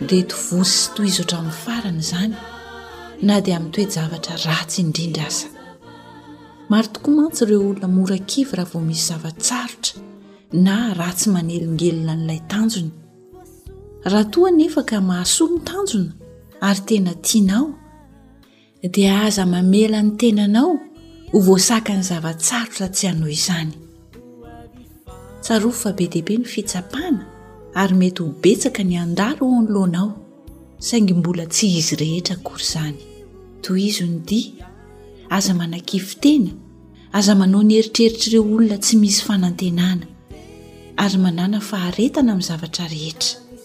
Ireto voices tohizo hatramin'ny farany izany na dia amin'ny toe-javatra ratsy indrindra aza. Maro tokoa mantsy ireo olona mora kivy raha vao misy zava-tsarotra na ratsy manelingelina an'ilay tanjony. Raha toa anefa ka mahasoa ny tanjona ary tena tianao, dia aza mamela ny tenanao ho voasakan'ny zava-tsarotra tsy hanohy izany. Tsarovy fa be dia be ny fitsapana ary mety ho betsaka ny handalo eo anoloanao, saingy mbola tsy izy rehetra akory izany. Tohizo ny dihy, aza manakify tena, aza manao ny eritreritr'ireo olona tsy misy fanantenana, ary manàna faharetana amin'ny zavatra rehetra.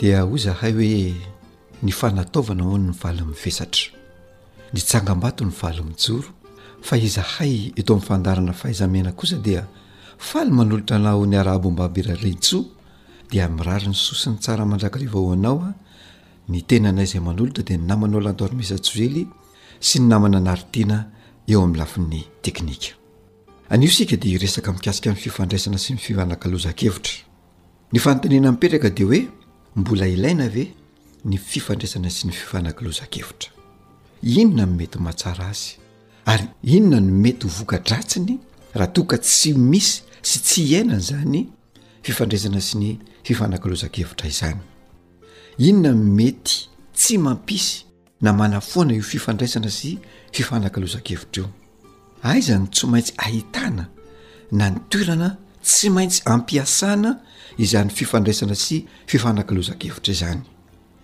Dia hoy izahay hoe, Ny fanataovana hono ny valy mivesatra. Ny tsangambato ny valy mijoro, fa izahay eto amin'ny fandaharana Fahaiza Miaina kosa dia faly manolotra anao ho niarahabom babo Irailaintsoa, dia mirary ny soa sy ny tsara mandrakariva ho anao a, ny tenanay izay manolotra dia ny namanao Lanto Armesa Joely sy ny namana Naritiana eo amin'ny lafiny teknika. Anio isika dia hiresaka mikasika ny fifandraisana sy ny fivanakalozan-kevitra. Ny fanontaniana mipetraka dia hoe mbola ilaina ve ny fifandraisana sy ny fifanakalozan-kevitra? Inona no mety mahatsara azy? Ary inona no mety ho voka-dratsiny raha toa ka tsy misy sy tsy iainana izany fifandraisana sy ny fifanakalozan-kevitra izany? Inona no mety tsy mampisy na manafoana io fifandraisana sy fifanakalozan-kevitra io. Aiza no tsy maintsy ahitana na ny toerana tsy maintsy ampiasana izany fifandraisana sy fifanakalozan-kevitra izany?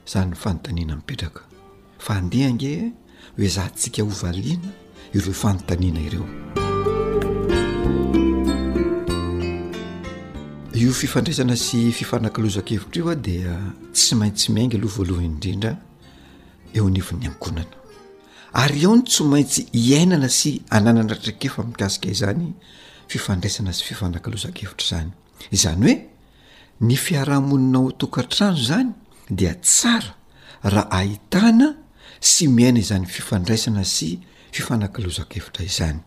Izany ny fanontaniana mipetraka. Fa andeha ange ho ezahantsika hovaliana ireo fanontaniana ireo. Io fifandraisana sy fifanakalozan-kevitra io dia tsy maintsy miainga aloha voalohany indrindra eo anivon'ny ankohonana ary eo ny tsy maintsy iainana sy ananana traikefa mikasika izany fifandraisana sy fifanakalozan-kevitra izany izany hoe ny fiarahamonina ho tokantrano izany dia tsara raha ahitana sy miaina izany fifandraisana sy fifanakalozan-kevitra izany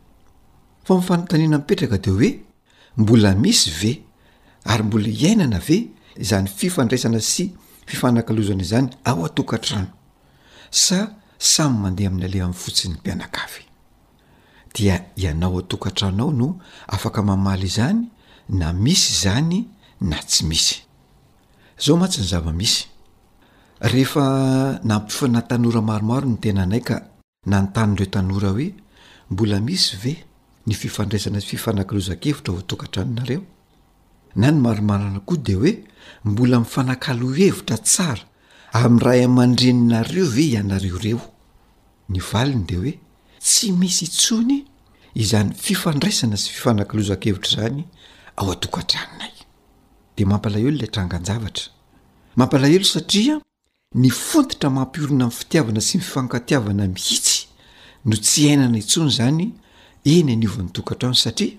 fa mifanontaniana mipetraka dia hoe Mbola misy ve ary mbola iainana ve izany fifandraisana sy fifanakalozana izany ao an-tokantrano sa samy mandeha amin'ny alehany fotsiny ny mpianakavy? Dia ianao an-tokantrano ao no afaka mamaly izany na misy izany na tsy misy. Izao mantsy ny zava-misy. Rehefa nampifana tanora maromaro ny tenanay ka Nanontany ireo tanora hoe, Mbola misy ve ny fifandraisana sy fifanakalozan-kevitra ao an-tokantranonareo? Na ny marimarina koa dia hoe, mbola mifanakalo hevitra tsara amin'ny ray aman-dreninareo ve ianareo ireo? Ny valiny dia hoe, tsy misy intsony izany fifandraisana sy fifanakalozan-kevitra izany ao an-tokantranonay. Dia mampalahelo ilay trangan-javatra. Mampalahelo satria Ny fototra mampiorina ny fitiavana sy ny fifankatiavana mihitsy no tsy iainana intsony izany eny anivon'ny tokantrano satria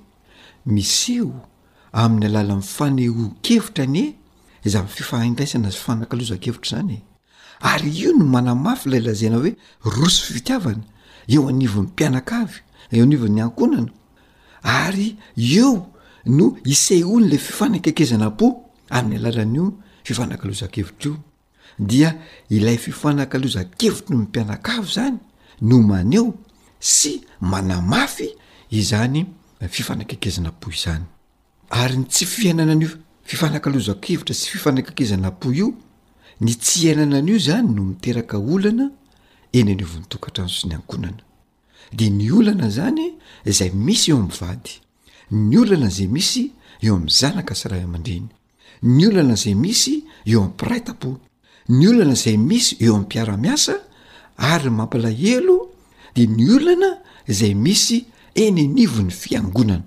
miseho amin'ny alalan'ny fanehoan-kevitra anie izany fifahaindraisana sy fifanakalozan-kevitra izany e! Ary io no manamafy ilay lazaina hoe roso fitiavana eo anivon'ny mpianakavy, eo anivon'ny ankohonana. ary eo no isehoan'ilay fifanakaikezanam-po amin'ny alalan'io fifanakalozan-kevitra io, dia ilay fifanakalozan-kevitry ny mpianakavy izany no maneho sy manamafy izany fifanakaikezanam-po izany, ary ny tsy fiainana an'io fifanakalozan-kevitra sy fifanakaikezanam-po io, ny tsy iainana an'io izany no miteraka olana eny anivon'ny tokantrano sy ny ankohonana. de ny olana zany zay misy eo am vady ny olana zay misy eo am zanaka sy ray aman-dreny ny olana zay misy eo am piraitapo ny olana zay misy eo am piaramiasa ary mampalahelo de ny olana zay misy eny anivon'ny fiangonana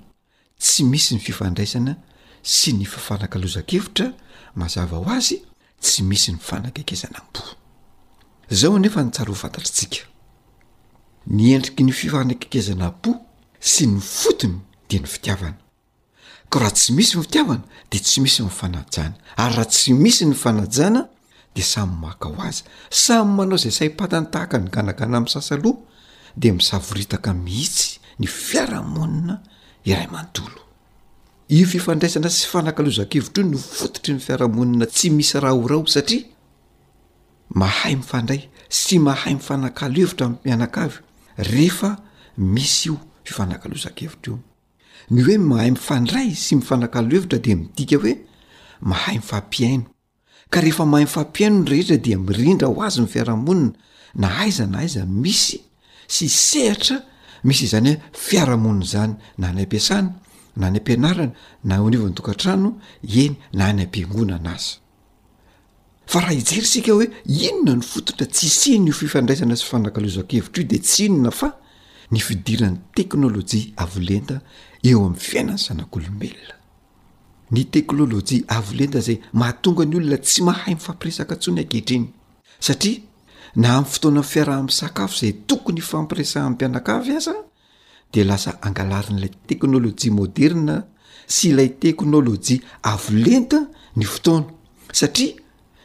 tsy misy ny fifandraisana sy ny fifanakalozan-kevitra mazava ho azy tsy misy ny fanagegezana am-po zao anefa ny tsara ho fantatritsika ny endriky ny fifanagegezana am-po sy ny fotony dia ny fitiavana ko raha tsy misy ny fitiavana dia tsy misy ny fanajana ary raha tsy misy ny fanajana dia samy maka ho azy, samy manao izay saim-pantany tahaka ny ganagana misasa loha dia misavoritaka mihitsy ny fiarahamonina iray manontolo. Io fifandraisana sy fanakalozan-kevitra io no fototry ny fiarahamonina tsy misy rahorao satria mahay mifandray sy mahay mifanakalo hevitra am mianakavy rehefa misy io fifanakalozan-kevitra io. Ny hoe mahay mifandray sy mifanakalo hevitra dia midika hoe mahay mifampihaino. ka rehefa mahay mifampihaino ny rehetra dia mirindra ho azy ny fiarahamonina na aiza na aiza misy sy sehatra misy izany hoe fiarahamonina izany na any am-piasana na any am-pianarana na eo anivon'ny tokantrano eny na any am-piangonana aza fa raha hijery isika hoe inona ny fototra tsy hisian' io fifandraisana sy fanakalozan-kevitra io dia tsy inona fa ny fidiran'ny teknolojia avolenta eo amin'ny fiainan'ny zanak'olombelona Ny teknolojia avo lenta izay mahatonga ny olona tsy mahay mifampiresaka intsony ankehitriny satria na amin'ny fotoana fiaraha-misakafo izay tokony hifampiresahan'ny mpianakavy aza dia lasa angalarin'ilay teknolojia moderna sy ilay teknolojia avo lenta ny fotoana satria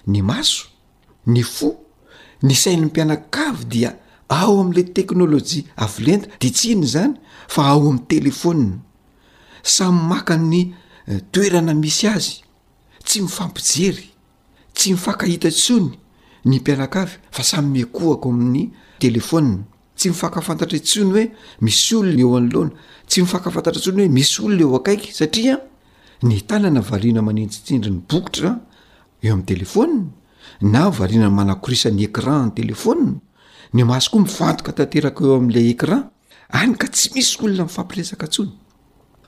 ny maso ny fo ny sain'ny mpianakavy dia ao amin'ilay teknolojia avo lenta dia tsy inona izany fa ao amin'ny telefonina samy maka ny toerana misy azy tsy mifampijery tsy mifankahita intsony ny mpianakavy fa samy mikohako amin'ny telefona tsy mifankafantatra intsony hoe misy olona eo anoloana tsy mifankafantatra intsony hoe misy olona eo akaiky satria ny tanana variana manintsitsindry ny bokotra eo amin'ny telefona na variana manakorisa ny écran ny telefona ny maso koa mifantoka tanteraka eo am'ilay écran any ka tsy misy olona mifampiresaka ntsony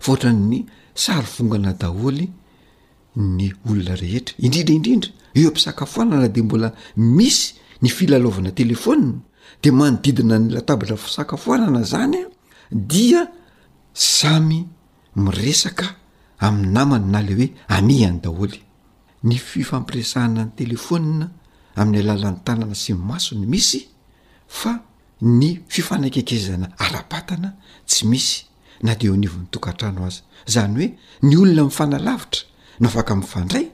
fa ohatran'ny sary vongana daholo ny olona rehetra indrindra indrindra eo am-pisakafoanana de mbola misy ny filalaovana telefona de manodidina ny latabatra fisakafoanana zany a dia samy miresaka amin'ny namany na le hoe amiany daholo ny fifampiresahana ny telefona amin'ny alalan'ny tanana sy ny maso ny misy fa ny fifanekekezana ara-batana tsy misy na dia eo anivon'ny tokantrano aza, izany hoe ny olona mifanalavitra no afaka mifandray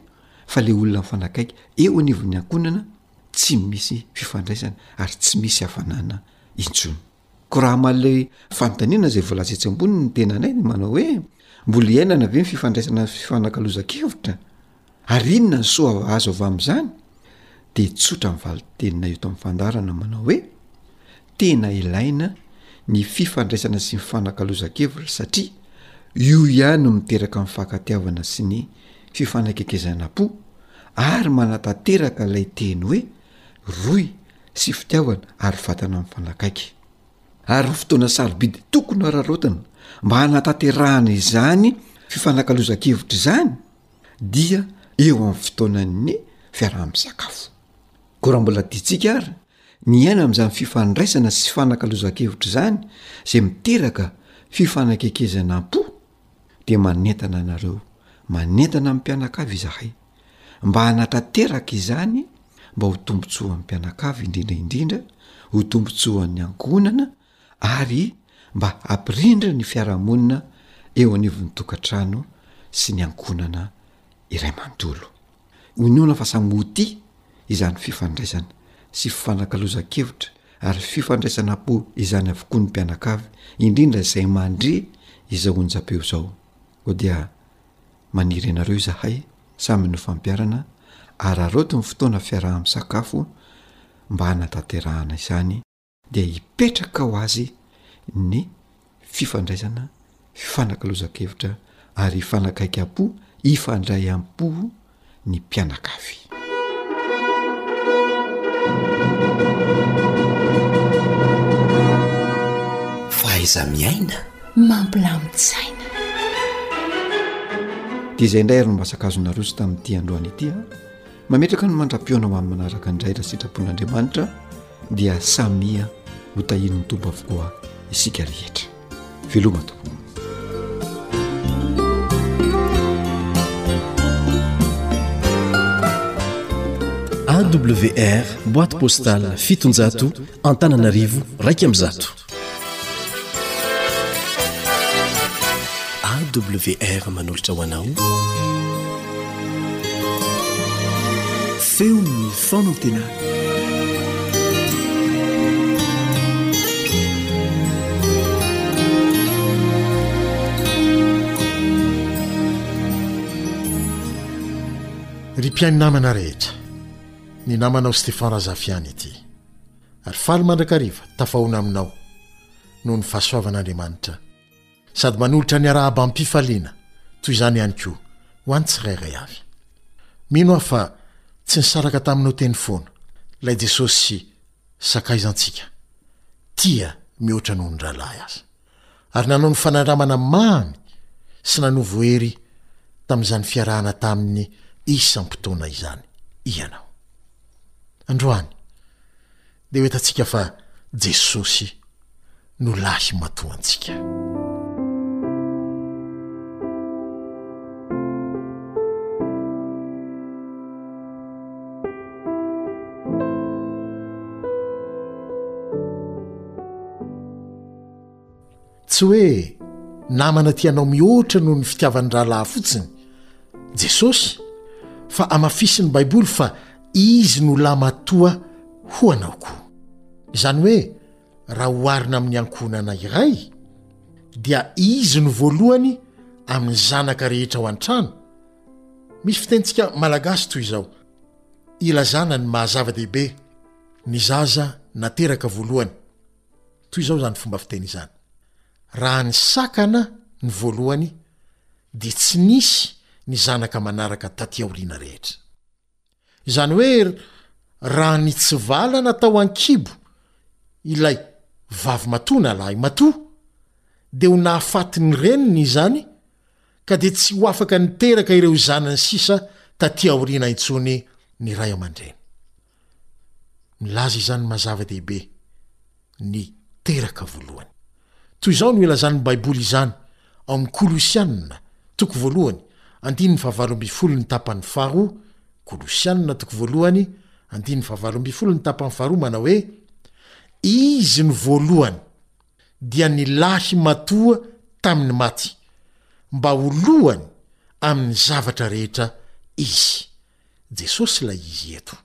fa ilay olona mifanakaiky eo anivon'ny ankohnana tsy misy fifandraisana ary tsy misy hafanana intsony. Koa raha hamaly ilay fanontaniana izay voalaza etsy ambony ny tenanay dia manao hoe, mbola iainana ve ny fifandraisana sy fifanakalozan-kevitra? Ary inona ny soa azo avy amin'izany? Dia tsotra ny valin-teninay eto amin'ny fandaharana manao hoe, Tena ilaina ny fifandraisana sy ny fifanakalozan-kevitra satria io ihany no miteraka ny fankatiavana sy ny fifanakekezanam-po ary manatanteraka ilay teny hoe rohy sy fitiavana ary vatana mifanakaiky. Ary ny fotoana sarobidy tokony hararaotina mba hanatanterahana izany fifanakalozan-kevitra izany dia eo amin'ny fotoanan'ny fiaraha-misakafo. Koa raha mbola tiantsika ary miaina amin'izany fifandraisana sy fanakalozan-kevitra izany izay miteraka fifanakekezana am-po dia manentana anareo manentana amin'ny mpianakavy izahay mba hanatanteraka izany mba ho tombontsoan'ny mpianakavy indrindra indrindra ho tombontsoan'ny ankohonana ary mba hampirindra ny fiarahamonina eo anivon'ny tokantrano sy ny ankohonana iray manontolo. Inoana fa samy ho tia izany fifandraisana sy fifanakalozan-kevitra ary fifandraisana po izany avokoa ny mpianakavy, indrindra izay mandre izao onjam-peo izao. Koa dia maniry ianareo izahay samy nofampiharana, araraoty ny fotoana fiaraha-misakafo mba hanatanterahana izany. dia hipetraka ho azy ny fifandraisana, fifanakalozan-kevitra ary hifanakaikiam-po, hifandray am-po ny mpianakavy. Fahaiza miaina mampilamin-tsaina. Dia izay indray ary no mba sakazonareo sy tamin'ity androany ity a. Mametraka ny mandra-pihaona ho amin'ny manaraka indray raha sitrapon'Andriamanitra dia samia ho tahian'ny Tompo avokoa isika rehetra. Veloma tompoko. AWR boîte postale fitonjato Antananarivo raika amby zato. Ivato. AWR manolotra ho anao feon'ny fanantenana. ry mpiaino namana rehetra ny namanao stefan razafiana ity Ary faly mandrakariva, tafahoana aminao, noho ny fahasoavan'Andriamanitra. Sady manolotra ny arahabam-pifaliana toy izany ihany koa ho an'ny tsirairay avy. Mino aho fa tsy nisaraka taminao teny foana Ilay Jesosy sakaizantsika, tia mihoatra noho ny rahalahy aza. ary nanao ny fanandramana mamy sy nanovo hery tamin'izany fiarahana taminy isam-potoana izany ianao. Androany, dia ho hitantsika fa Jesosy no lahy matoantsika. Tsy hoe namana tianao mihoatra noho ny fitiavan'ny rahalahy fotsiny Jesosy, fa hamafisin'ny Baiboly fa Izy no Lamatoa ho anao koa. Izany hoe raha oharina amin'ny ankohonana iray, dia Izy no voalohany amin'ny zanaka rehetra ao an-trano. Misy fitenintsika malagasy toy izao, ilazana ny maha-zava-dehibe ny zaza nateraka voalohany. Toy izao izany fomba fiteny izany, Raha ny sakana no voalohany, dia tsy nisy ny zanaka manaraka taty aoriana rehetra. Izany hoe raha nitsivalana tao an-kibo ilay vavimatoa na lahimatoa, dia ho nahafaty ny reniny izany ka dia tsy ho afaka niteraka ireo zanany sisa taty aoriana intsony ny ray aman-dreny. Milaza izany maha-zava-dehibe ny teraka voalohany. Toy izao no ilazan'ny Baiboly izany ao amin'ny Kolosianina toko voalohany andininy fahavalo ambin'ny folo ny tapany faharoa, Kolosianina toko voalohany andininy fahavalo ambin'ny folo ny tapany faharoa manao hoe, Izy no voalohany dia nilahy matoa tamin'ny maty, mba ho lohany amin'ny zavatra rehetra Izy. Jesosy ilay izy eto.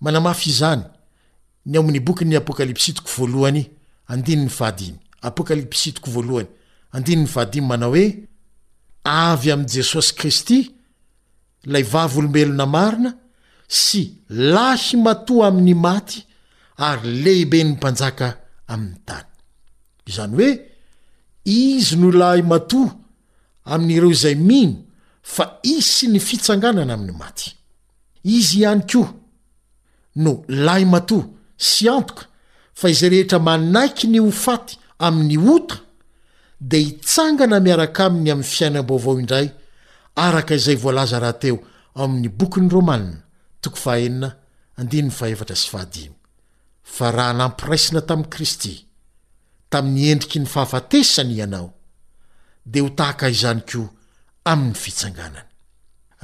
Manamafy izany ny ao amin'ny bokin'ny Apokalypsitoko voalohany, andininy fahadimy. Apokalypsitoko voalohany, andininy fahadimy manao hoe, Avy amin'i Jesosy Kristy, ilay Vavolombelona marina sy Lahimatoa amin'ny maty ary Lehiben'ny mpanjaka amin'ny tany. Izany hoe, Izy no Lahimatoa amin'ireo izay mino fa hisy ny fitsanganana amin'ny maty. Izy ihany koa no lahimatoa sy antoka fa izay rehetra manaiky ny ho faty amin'ny ota dia hitsangana miaraka aminy amin'ny fiainam-baovao indray araka izay voalaza rahateo ao amin'ny bokin'ny Romana, toko fahaenina, andininy fahefatra sy fahadimy. Fa raha nampiraisina tamin'i Kristy, tamin'ny endriky ny fahafatesany ianao, dia ho tahaka izany koa amin'ny fitsanganany.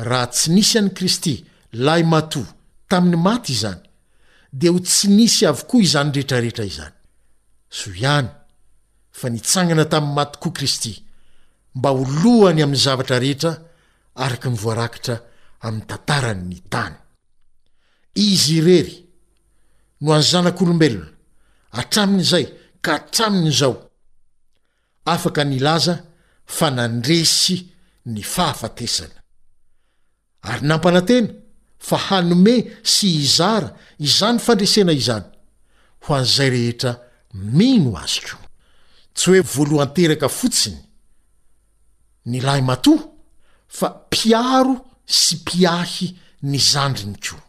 Raha tsy nisy an'i Kristy, lahimatoa, tamin'ny maty izany, dia ho tsy nisy avokoa izany rehetrarehetra izany. Soa ihany fa nitsangana tamin'ny maty koa Kristy, mba ho lohany amin'ny zavatra rehetra, araka ny voarakitra amin'ny tantaran'ny tany. Izy irery no an'ny zanak'olombelona, hatramin'izay ka hatramin'izao, afaka nilaza fa nandresy ny fahafatesana. Ary nampanantena fa hanome sy hizara izany fandresena izany ho an'izay rehetra mino Azy koa. Tsy hoe voalohan-teraka fotsiny ny lahimatoa fa mpiaro sy mpiahy ny zandriny koa.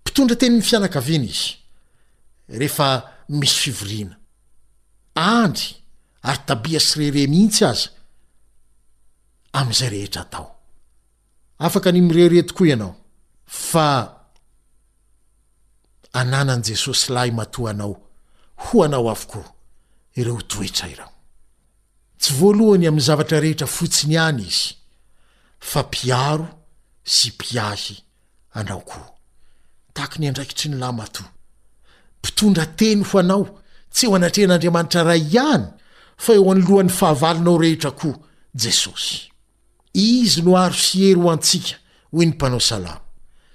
Mpitondra tenin'ny fianakaviana izy rehefa misy fivoriana. Andry ary Tabia sy Rere mihitsy aza amin'izay rehetra atao. Afaka ny mirere tokoa ianao fa ananan'i Jesosy lahimatoa anao ho anao avokoa ireo toetra ireo. Tsy voalohany amin'ny zavatra rehetra fotsiny ihany izy, fa mpiaro sy mpiahy anao koa, tahaka ny andraikitry ny lahimatoa. Mpitondra teny ho anao, tsy eo anatrehan'Andriamanitra Ray ihany, fa eo anoloan'ny fahavalonao rehetra koa, Jesosy. Izy no aro sy hery ho antsika, hoy ny mpanao salamo,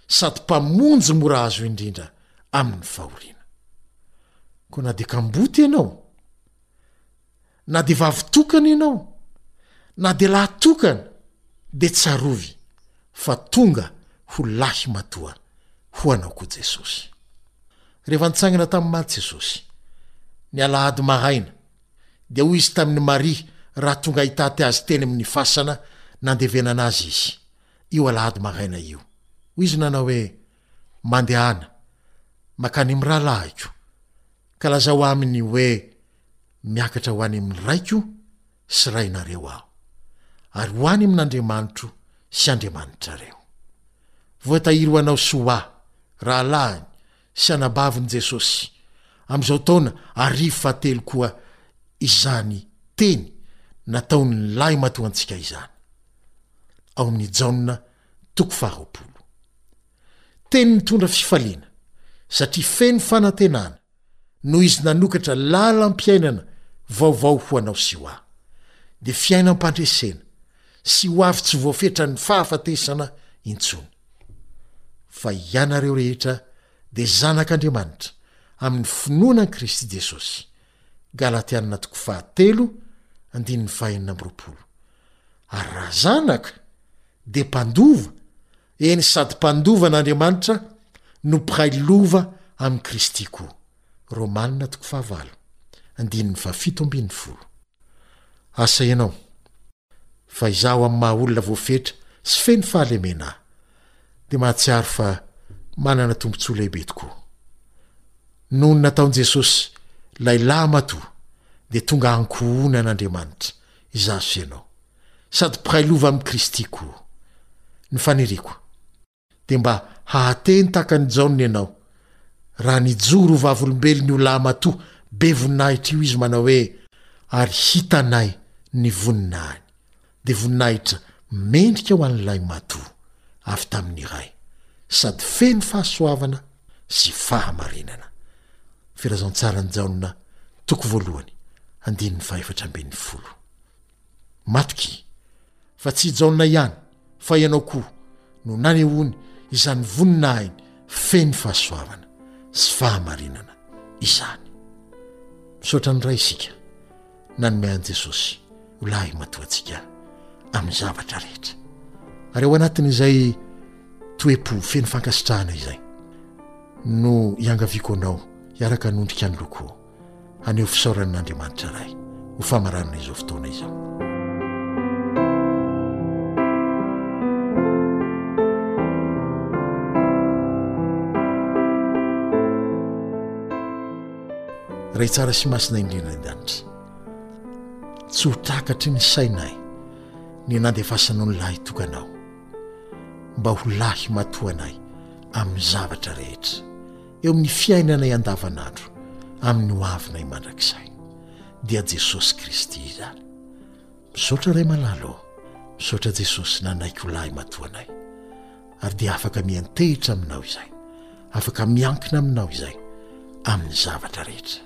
sady Mpamonjy mora azo indrindra amin'ny fahoriana. Koa na dia kamboty ianao, Na dia vavy tokana ianao, na dia lahy tokana, dia tsarovy fa tonga ho lahimatoa ho anao koa Jesosy. Rehefa nitsangana tamin'ny maty Jesosy, ny alahady maraina, dia hoy Izy tamin'i Maria raha tonga hitaty Azy teny amin'ny fasana nandevenana Azy Izy, io alahady maraina io. Hoy Izy nanao hoe, Mandehana, makany amin'ny rahalahiko, ka lazao aminy hoe, Miakatra ho any amin'ny Raiko sy Rainareo Aho, ary ho any amin'Andriamanitro sy Andriamanitrareo. Voatahiry ho anao sy ho ahy, rahalahiny sy anabavin'i Jesosy, amin'izao taona arivo fahatelo koa izany Teny nataon'ny lahimatoantsika izany. Ao amin'ny Jaona toko faharoapolo. Teny mitondra fifaliana, satria feno fanantenana. noho izy nanokatra lalam-piainana vaovao ho anao sy ho ahy, dia fiainam-pandresena sy ho avy tsy voafetran'ny fahafatesana intsony. Fa ianareo rehetra dia zanak'Andriamanitra amin'ny finoana an'i Kristy Jesosy, Galatiana toko fahatelo, andininy fahenina amby roapolo. Ary raha zanaka, dia mpandova, Eny, sady mpandova an'Andriamanitra no mpiray lova amin'i Kristy koa. Romana toko fahavalo, andininy fahafito ambin'ny folo. Asa ianao fa izaho amin'ny maha olona voafetra sy feno fahalemena ahy dia mahatsiaro fa manana tombontsoa lehibe tokoa. Noho ny nataon'i Jesosy, ilay lahy matoa, dia tonga ankohonan'Andriamanitra izaho sy ianao. sady mpiray lova amin'i Kristy koa. Ny faniriako dia mba hahateny tahaka an'i Jaona ianao, raha nijoro ho vavolombelon'io lahamatoa be voninahitra io izy manao hoe, Ary hitanay ny voninahiny, dia voninahitra mendrika ho an'ny lahimatoa avy tamin'ny Ray, sady feno fahasoavana sy fahamarinana. Filazantsaran'i Jaona, toko voalohany, andininy fahefatra ambin'ny folo. Matokia fa tsy i Jaona ihany fa ianao koa no nanehoany izany voninahiny feno fahasoavana sy fahamarinana izany. Misaotra ny Ray isika nanome an'i Jesosy ho lahimatoantsika amin'ny zavatra rehetra. Ary ao anatin'izay toe-po feno fankasitrahana izay no iangaviako anao hiaraka hanondrika ny lokoo. haneho fisaorana an'Andriamanitra Ray ho famaranana izao fotoana izao. ray tsara sy masina indrindra an-danitra tsy ho trakatry ny sainay ny nandefasanao ny lahy tokanao mba ho lahy matoanay amin'ny zavatra rehetra eo amin'ny fiainanay andavanandro amin'ny ho avinay mandrakizay dia Jesosy Kristy izany. Misaotra Ray malala ô, misaotra Jesosy nanaiky ho lahimatoa anay. Ary dia afaka miantehitra aminao izay, afaka miankina aminao izay amin'ny zavatra rehetra.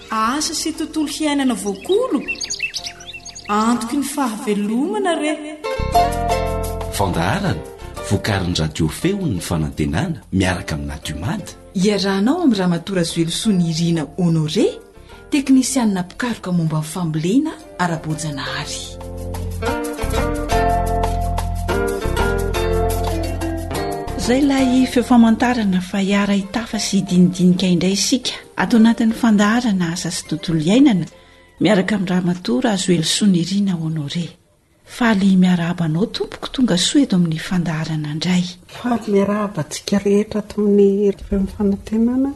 Asa sy tontolo hiainana voakolo? Antoky ny fahavelomana re! Fandaharana vokarin'ny Radio Feon'ny Fanantenana miaraka amin'ny Nadiomad. Iarahanao amin'i Ramatoa Razoelisoa Nirina Honoré, teknisianina mpikaroka momba ny fambolena, ara-boajanahary. Izay ilay feo famantarana fa hiara-hitafa sy hidinidinika indray isika ato anatin'ny fandaharana asa sy tontolo iainana miaraka amin'ny Ramatoa Razoelisoa Nirina Honoré. Faly miarahaba anao tompoko tonga soa eto amin'ny fandaharana indray. Faly miarahaba antsika rehetra ato amin'ny Radiom Fanantenana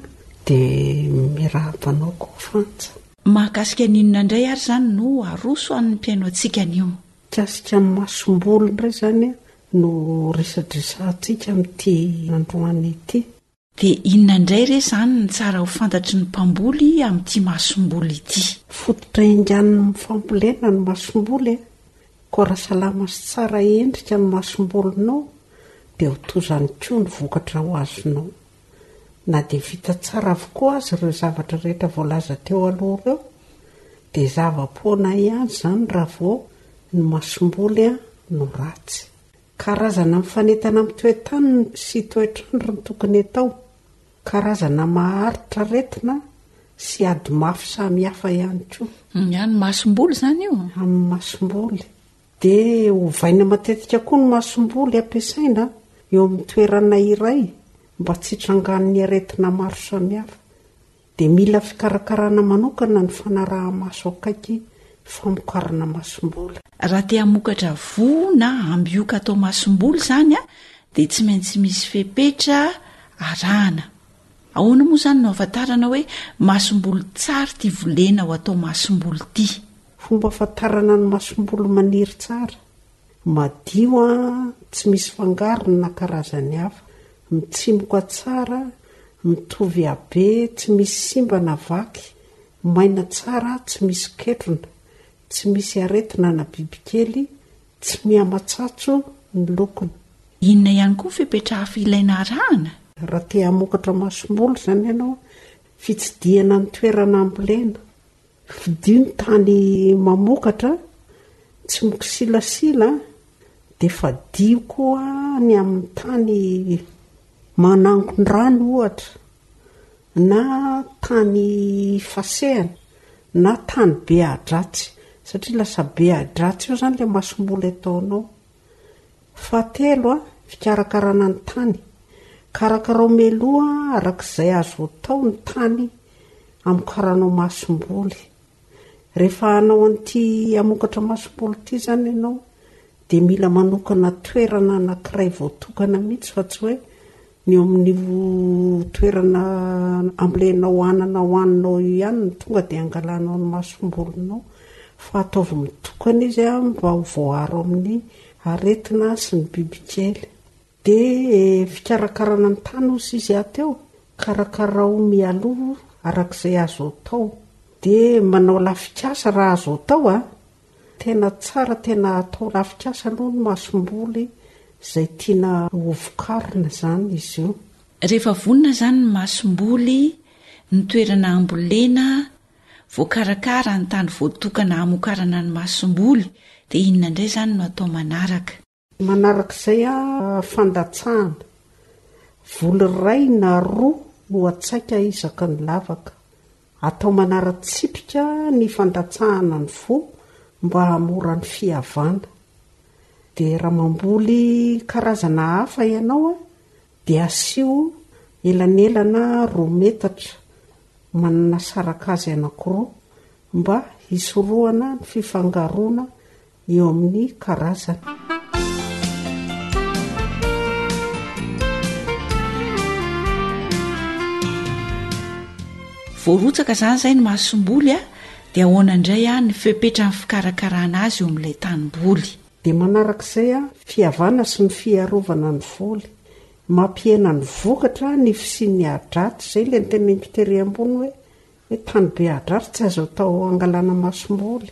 dia miarahaba anao koa Frantsa. Mahakasika ny inona indray ary izany no aroso amin'ny mpihaino antsika anio? Mikasika ny masomboly indray izany no resadresahantsika amin'ity androany ity. Dia inona indray re izany ny tsara ho fantatry ny mpamboly amin'ity masomboly ity? Fototra iangan'ny fambolena ny masomboly koa raha salama sy tsara endrika ny masombolinao dia ho toa izany koa ny vokatra ho azonao. na dia vita tsara avokoa aza ireo zavatra rehetra voalaza teo aloha ireo, dia zava-poana ihany izany raha vao ny masomboly no ratsy. Karazana mifanentana amin'ny toe-tany sy toetr'andro no tokony atao. Karazana maharitra aretina sy ady mafy samihafa ihany koa. Ny an'ny masomboly izany io? Amin'ny masomboly. Dia ovaina matetika koa ny masomboly ampiasaina eo amin'ny toerana iray mba tsy hitrangan'ny aretina maro samihafa. Dia mila fikarakarana manokana ny fanaraha-maso akaiky famokarana masomboly. Raha te hamokatra voa na ambioka atao masomboly izany dia tsy maintsy misy fepetra arahana. Ahoana moa izany no ahafantarana hoe masomboly tsara ity volena ho atao masomboly ity? Fomba ahafantarana ny masomboly maniry tsara, madio tsy misy fangarony na karazany hafa, mitsimoka tsara, mitovy habe tsy misy simba na vaky, maina tsara tsy misy ketrona, tsy misy aretina na bibikely, Tsy mihamatsatso ny lokony. Inona ihany koa ny fepetra hafa ilaina arahana? Raha te hamokatra masomboly izany ianao, fitsidihana ny toerana hambolena. Fidio ny tany mamokatra, tsy mikisilasila, dia fadio koa ny amin'ny tany manangon-drano ohatra. na tany fasehana na tany be adratsy satria lasa be adratsy eo izany ilay masomboly ataonao. Fahatelo, fikarakarana ny tany. Karakarao mialoha araka izay azo atao ny tany hamokaranao masomboly. Rehefa hanao an'ity hamokatra masomboly ity izany ianao dia mila manokana toerana anankiray voatokana mihitsy fa tsy hoe Ny eo amin'io toerana ambolenao anana hohaninao io ihany no tonga dia angalanao ny masombolinao fa ataovy mitokana izy mba ho voaaro amin'ny aretina sy ny bibikely. Dia fikarakarana ny tany hoy sizy aho teo, karakarao mialoha arak'izay azo atao. Dia manao lafikasa raha azo atao a! Tena tsara tena atao rafikasa aloha ny masomboly izay tiana ho vokarina izany izy io. Rehefa vonona izany ny masomboly, ny toerana hambolena, voakarakara ny tany voatokana hamokarana ny masomboly dia inona indray izany no atao manaraka? Manaraka izay, fandatsahana, voly iray na roa no hatsaika isaky ny lavaka. Atao manara-tsipika ny fandatsahana ny voa mba hahamora ny fihavana. Dia raha mamboly karazana hafa ianao dia asio elanelana roa metatra manasaraka azy anankiroa mba hisorohana ny fifangaroana eo amin'ny karazana. Voarotsaka izany izay ny masomboly a dia ahoana indray a ny fepetra ny fikarakarana azy eo amin'ilay tanimboly dia manaraka izay a fihavana sy ny fiarovana ny voly mampihena ny vokatra ny fisian'ny ahadraty izay ilay ny tenenkitery ambony hoe hoe tany be ahadraty tsy azo atao hangalana masomboly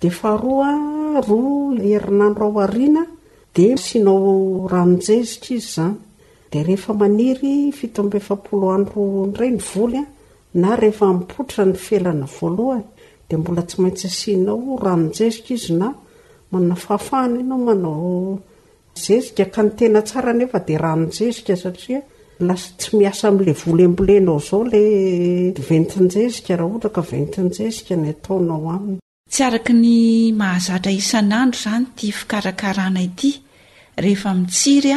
Dia faharoa, roa herinandro aoriana dia asianao ranon-jezika izy izany. Dia rehefa maniry fito amby efapolo andro indray ny voly na rehefa mipoitra ny felana voalohany dia mbola tsy maintsy asianao ranon-jezika izy na manana fahafahana ianao manao Zezika ka ny tena tsara anefa dia ranon-jezika satria lasa tsy miasa amin'ilay vola embolenao izao ilay ventin-jezika raha ohatra ka ventin-jezika ny ataonao aminy. Tsy araka ny mahazatra isan'andro izany ity fikarakarana ity rehefa mitsiry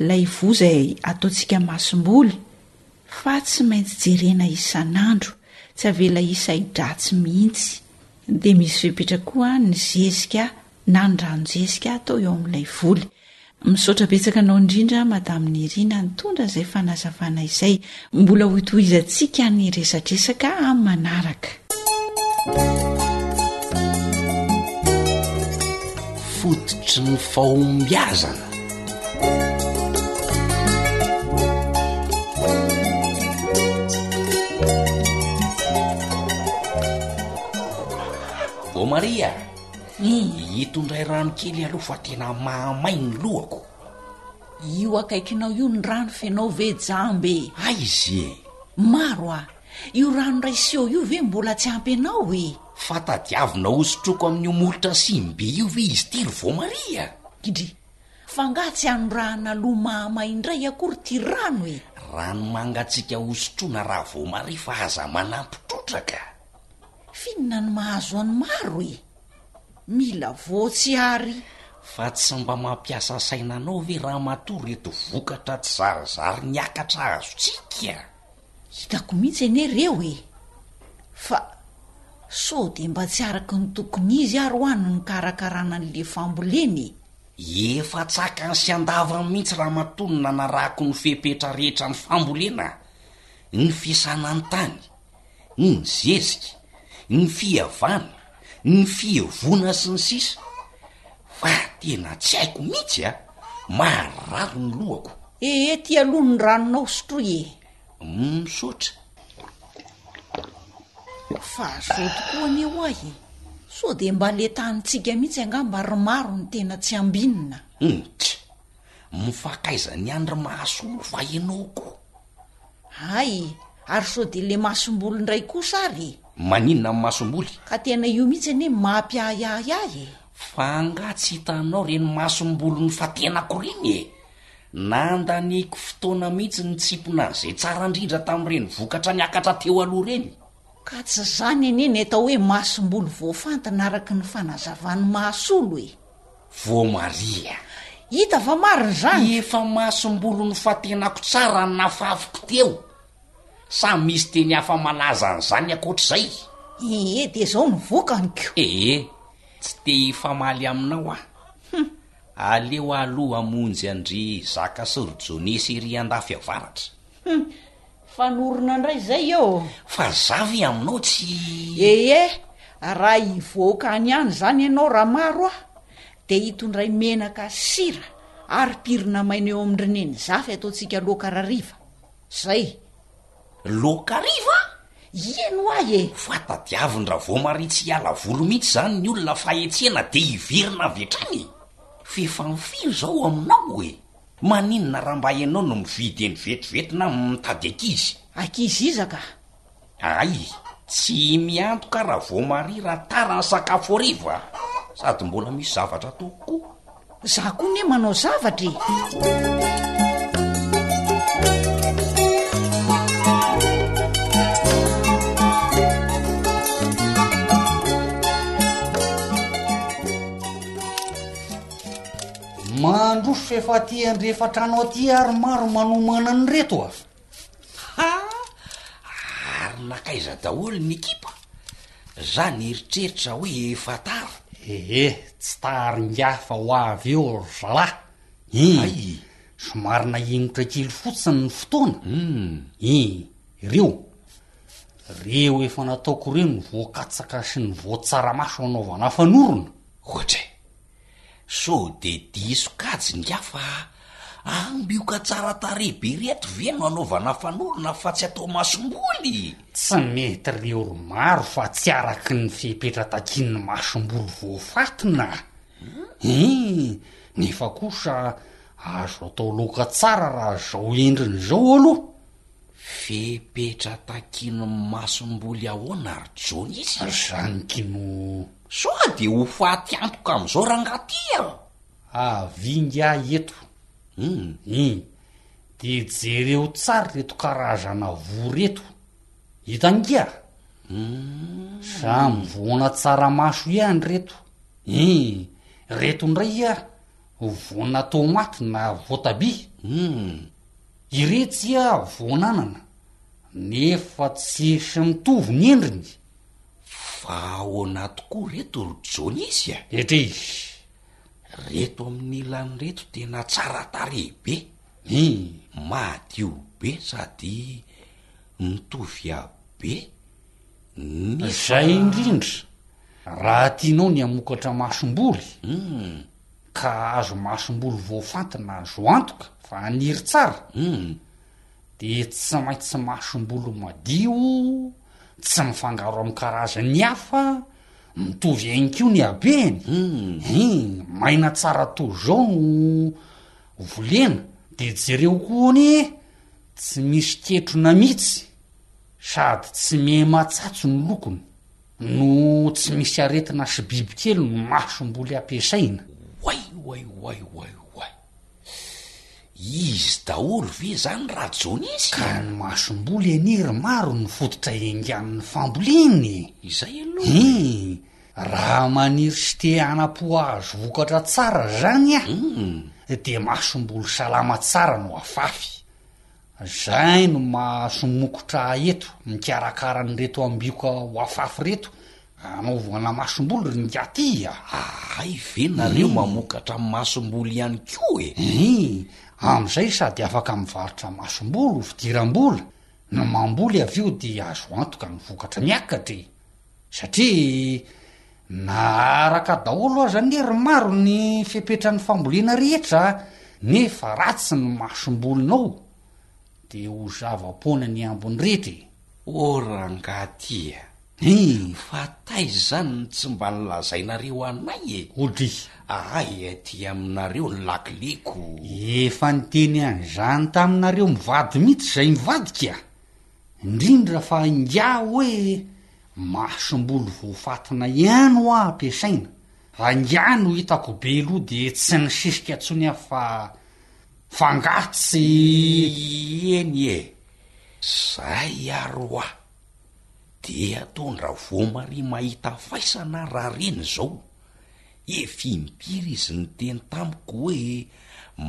ilay voa izay ataontsika masomboly fa tsy maintsy jerena isan'andro, tsy avela hisai-dratsy mihitsy. Dia misy fepetra koa ny zezika na ny ranonjezika atao eo amin'ilay voly. Misaotra betsaka anao indrindra Madame Nirina nitondra izay fanazavana izay. Mbola hotohizantsika ny resadresaka amin'ny manaraka. Fototry ny fahombiazana. Maria Hum, eto indray rano kely aloha fa tena mahamay ny lohako. Io akaikinao io ny rano fenao ve jamba e? Aiza e? Maro a! Io rano iray siao io ve mbola tsy ampy anao e? Fa tadiavina hosotroako amin'io molotra simbe io ve izy ity ry voamariha? Kidri, fa angaha tsy hanorahana loha mahamay indray akory ity rano e? Rano mangatsiaka hosotroina raha voamariha fa aza manampy trotraka. Finina no mahazo an'i maro e! Mila voatsiary. Fa tsy mba mampiasa saina anao ve ramatoa reto vokatra tsy zarizary niakatra azontsika? Hitako mihitsy anie reo e! Fa sao dia mba tsy araka ny tokony izy ary hoa no nikarakarana an'le fambolena e! Efa tsakany sy andavany mihitsy ramatoa no nanarahako ny fepetra rehetra ny fambolena, ny fisana ny tany, ny zezika, ny fihavana, ny fihevoana sy ny sisa fa tena tsy haiko mihitsy a! Maharary ny lohako. Ee ty aloha ny ranonao sotroy e! Misaotra. Fa zao tokoa anie ho'ahy e! Sao dia mba le tanintsika mihitsy angamba ry maro no tena tsy ambinina. Humm! Mifakaizany ihany ry Mahasoa fa ianao koa. Hay! Ary sao dia ilay masomboly indray kosa ary e! Maninona ny masomboly? Ka tena io mihitsy anie no maha mpiahiahy ahy e! Fa angaha tsy hitanao ireny masombolin'ny Fatenako ireny e! Nandaniako fotoana mihitsy ny nitsipona an'izay tsara indrindra tamin'ireny vokatra niakatra teo aloha ireny. Ka tsy izany anie ny atao hoe masomboly voafantina araka ny fanazavan'ny Mahasolo e! voamaria. Hita fa marina izany. Efa masom-bolon'ny fatenako tsara ny nafafiko teo. Sa misy teny hafa malaza an'izany ankoatr'izay? Ee, dia izao no vokany ko. Ee, tsy te hifamaly aminao aho. Aleo aloha hamonjy an-dry Zaka sy ry Jonesy ery an-dafy avaratra. Fanorona indray izay eo. Fa za ve aminao tsy. Ehe, raha hivoaka any ihany izany ianao raha maro ah, dia hitondray menaka sy sira ary pirina maina eo amin-dry neny Zafy ataontsika loaka rariva. Zay. Loaka hariva? Iany ho ahy e! Fa tadiaviny raha vao maria tsy hiala voly mihitsy izany ny olona fahetsena dia hiverina avy hatrany e! F'efa ny firy izao aminao e! Maninona raha mba ianao no mividy eny vetivety na mitady ankizy? Ankizy iza ka? Ay, tsy miantoka raha vao maria raha tara ny sakafo hariva sady mbola misy zavatra ataoko koa. Za koa ne manao zavatra e! Mandroso f'efa aty andrefatrano aty ary maro manomana an'ireto a! Ha! Ary nakaiza daholo ny ekipa? Za nieritreritra hoe efa tara. Ehe, tsy tara ingahy fa ho avy eo ry zalahy. Ih, Hay! somary nahemotra kely fotsiny ny fotoana. Hum. Ih, ireo. Ireo efa nataoko ireo ny voakatsaka sy ny voatsaramaso anaovana fanorona. Ohatra e! Sao dia diso kajy ingahy fa ambioka tsara tarehy be ireto ve no anaovana fanorona fa tsy atao masomboly? Tsy mety ry oro maro fa tsy araky ny fepetra takian'ny masomboly voafatina eh! Nefa kosa azo atao laoka tsara raha zao endriny izao aloha. Fepetra takian'ny masomboly ahoana ry Johnny? Zany kino. Sao dia ho faty antoka amin'izao rangaha ty a! Avy ingahy eto. Hum. Hum. Dia jereo tsara ireto karazana voa ireto. Hita ingahy? Hum. Samy voana tsaramaso ihany ireto. Hum. Ireto indray a, voana tomaty na voatabia. Hum. Iretsy a, voan'anana, nefa tsisy mitovy ny endriny. Fa ahoana tokoa reto ry Jônisy a? Eteish! Reto amin'ny ilany reto tena tsara tarehy be! Hi! Madio be sady mitovy habe ny. Izay indrindra! Raha tianao ny hamokatra masomboly, ka hahazo masomboly voafantina azo antoka fa haniry tsara, dia tsy maintsy masomboly madio, tsy mifangaro amin'ny karazany hafa mitovy ihany koa ny habeny hmm. i maina tsara to zao no volena de jereo koa ny e tsy misy ketrona mihitsy sady tsy mematsatso ny lokony no tsy misy aretina sy bibikely no masomboly ampiasaina way way way way way Izy daholo ve izany Rajonisy? Ka ny masomboly anie ry maro no fototra iangan'ny famboleny e! Izay aloha e! Hum! Raha maniry sy te hanapo hahazo vokatra tsara izany aho dia masomboly salama tsara no afafy. Izay no maha somokotra ahy eto mikarakara an'ireto ambioka ho afafy ireto Anao voana masomboly ry Njaty a! Ahay ve nareo mamokatra masomboly ihany koa e? Eeh! Amin'izay sady afaka mivarotra masomboly ho fidiram-bola no mamboly avy eo dia azo antoka ny vokatra miakatra e! Satria na araka daholo aza anie ry maro ny fepetran'ny fambolena rehetra nefa ratsy ny masombolinao dia ho zava-poana ny ambiny rehetra e! O rangahy ty a! Fa taiza izany no tsy mba nolazainareo anay e? Odry! Ahay aty aminareo ny lakileko. Efa niteny an'izany taminareo mivady mihitsy izay mivadika, indrindra fa ingahy hoe masomboly voafatina ihany hoa ampiasaina, raha ingahy no hitako be loha dia tsy nisisika intsony aho fa fa angaha tsy. Eny e! Zay ary hoa! Dia Tondravoamari mahita faisana rariny zao, ef impiry izy niteny tamiko hoe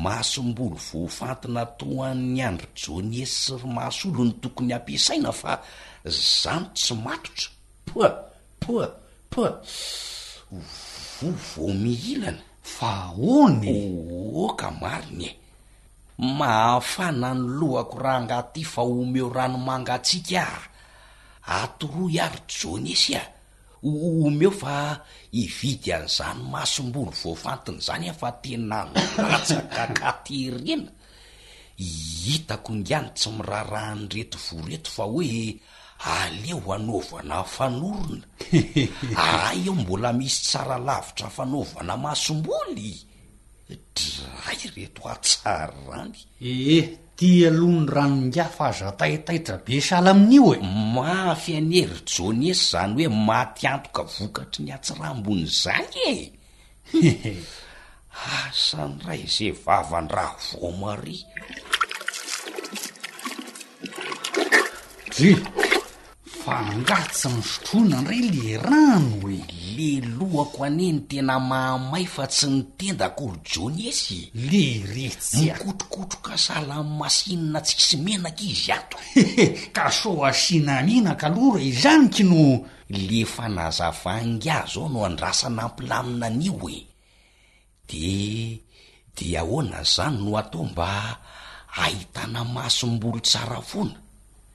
masombolo voafantina toa an'i Andry Jonie sy ry Masolo no tokony ampiasaina fa zany tsy matotra! Poa! Poa! Poa! Voa vao mihilana! Fa ahoana e? Oka marina e! Mahafana ny lohako rangaha ty fa omeo ranomangatsiaka ah! Atoroy ary Johnny-sy ah! Omeo fa hividy an'izany masomboly voafantina izany aho fa tena milatsaka ka terena! Hitako ingahy ny tsy miraharahan'ireto voa ireto fa hoe aleo hanaovana fanorona! Ahay ao mbola misy tsara lavitra fanaovana masomboly! Dray reto hatsarany. Ee, ty aloha ny ranongaha fa aza taitaitra be sahala amin'io e. Mafy anie ry Johnny zany hoe maty antoka vokatry ny hatsirambony zany e. Asa ndray ze vavan-draha voamaria. Dry! Fa nga tsy nosotroina ndray le rano e! Le lohako anie no tena mahamay fa tsy ny tendako ry Jonies e! Leretsy a! Mikotrokotroka sahala amin'ny masinina tsisy menaka izy ato. Hehe, ka sao asiana menaka aloha raha izany ky no. Le fanazavà nga zao no andrasana ampilamina an'io e! Dia dia ahoana izany no atao mba ahitana masom-bolo tsara foana?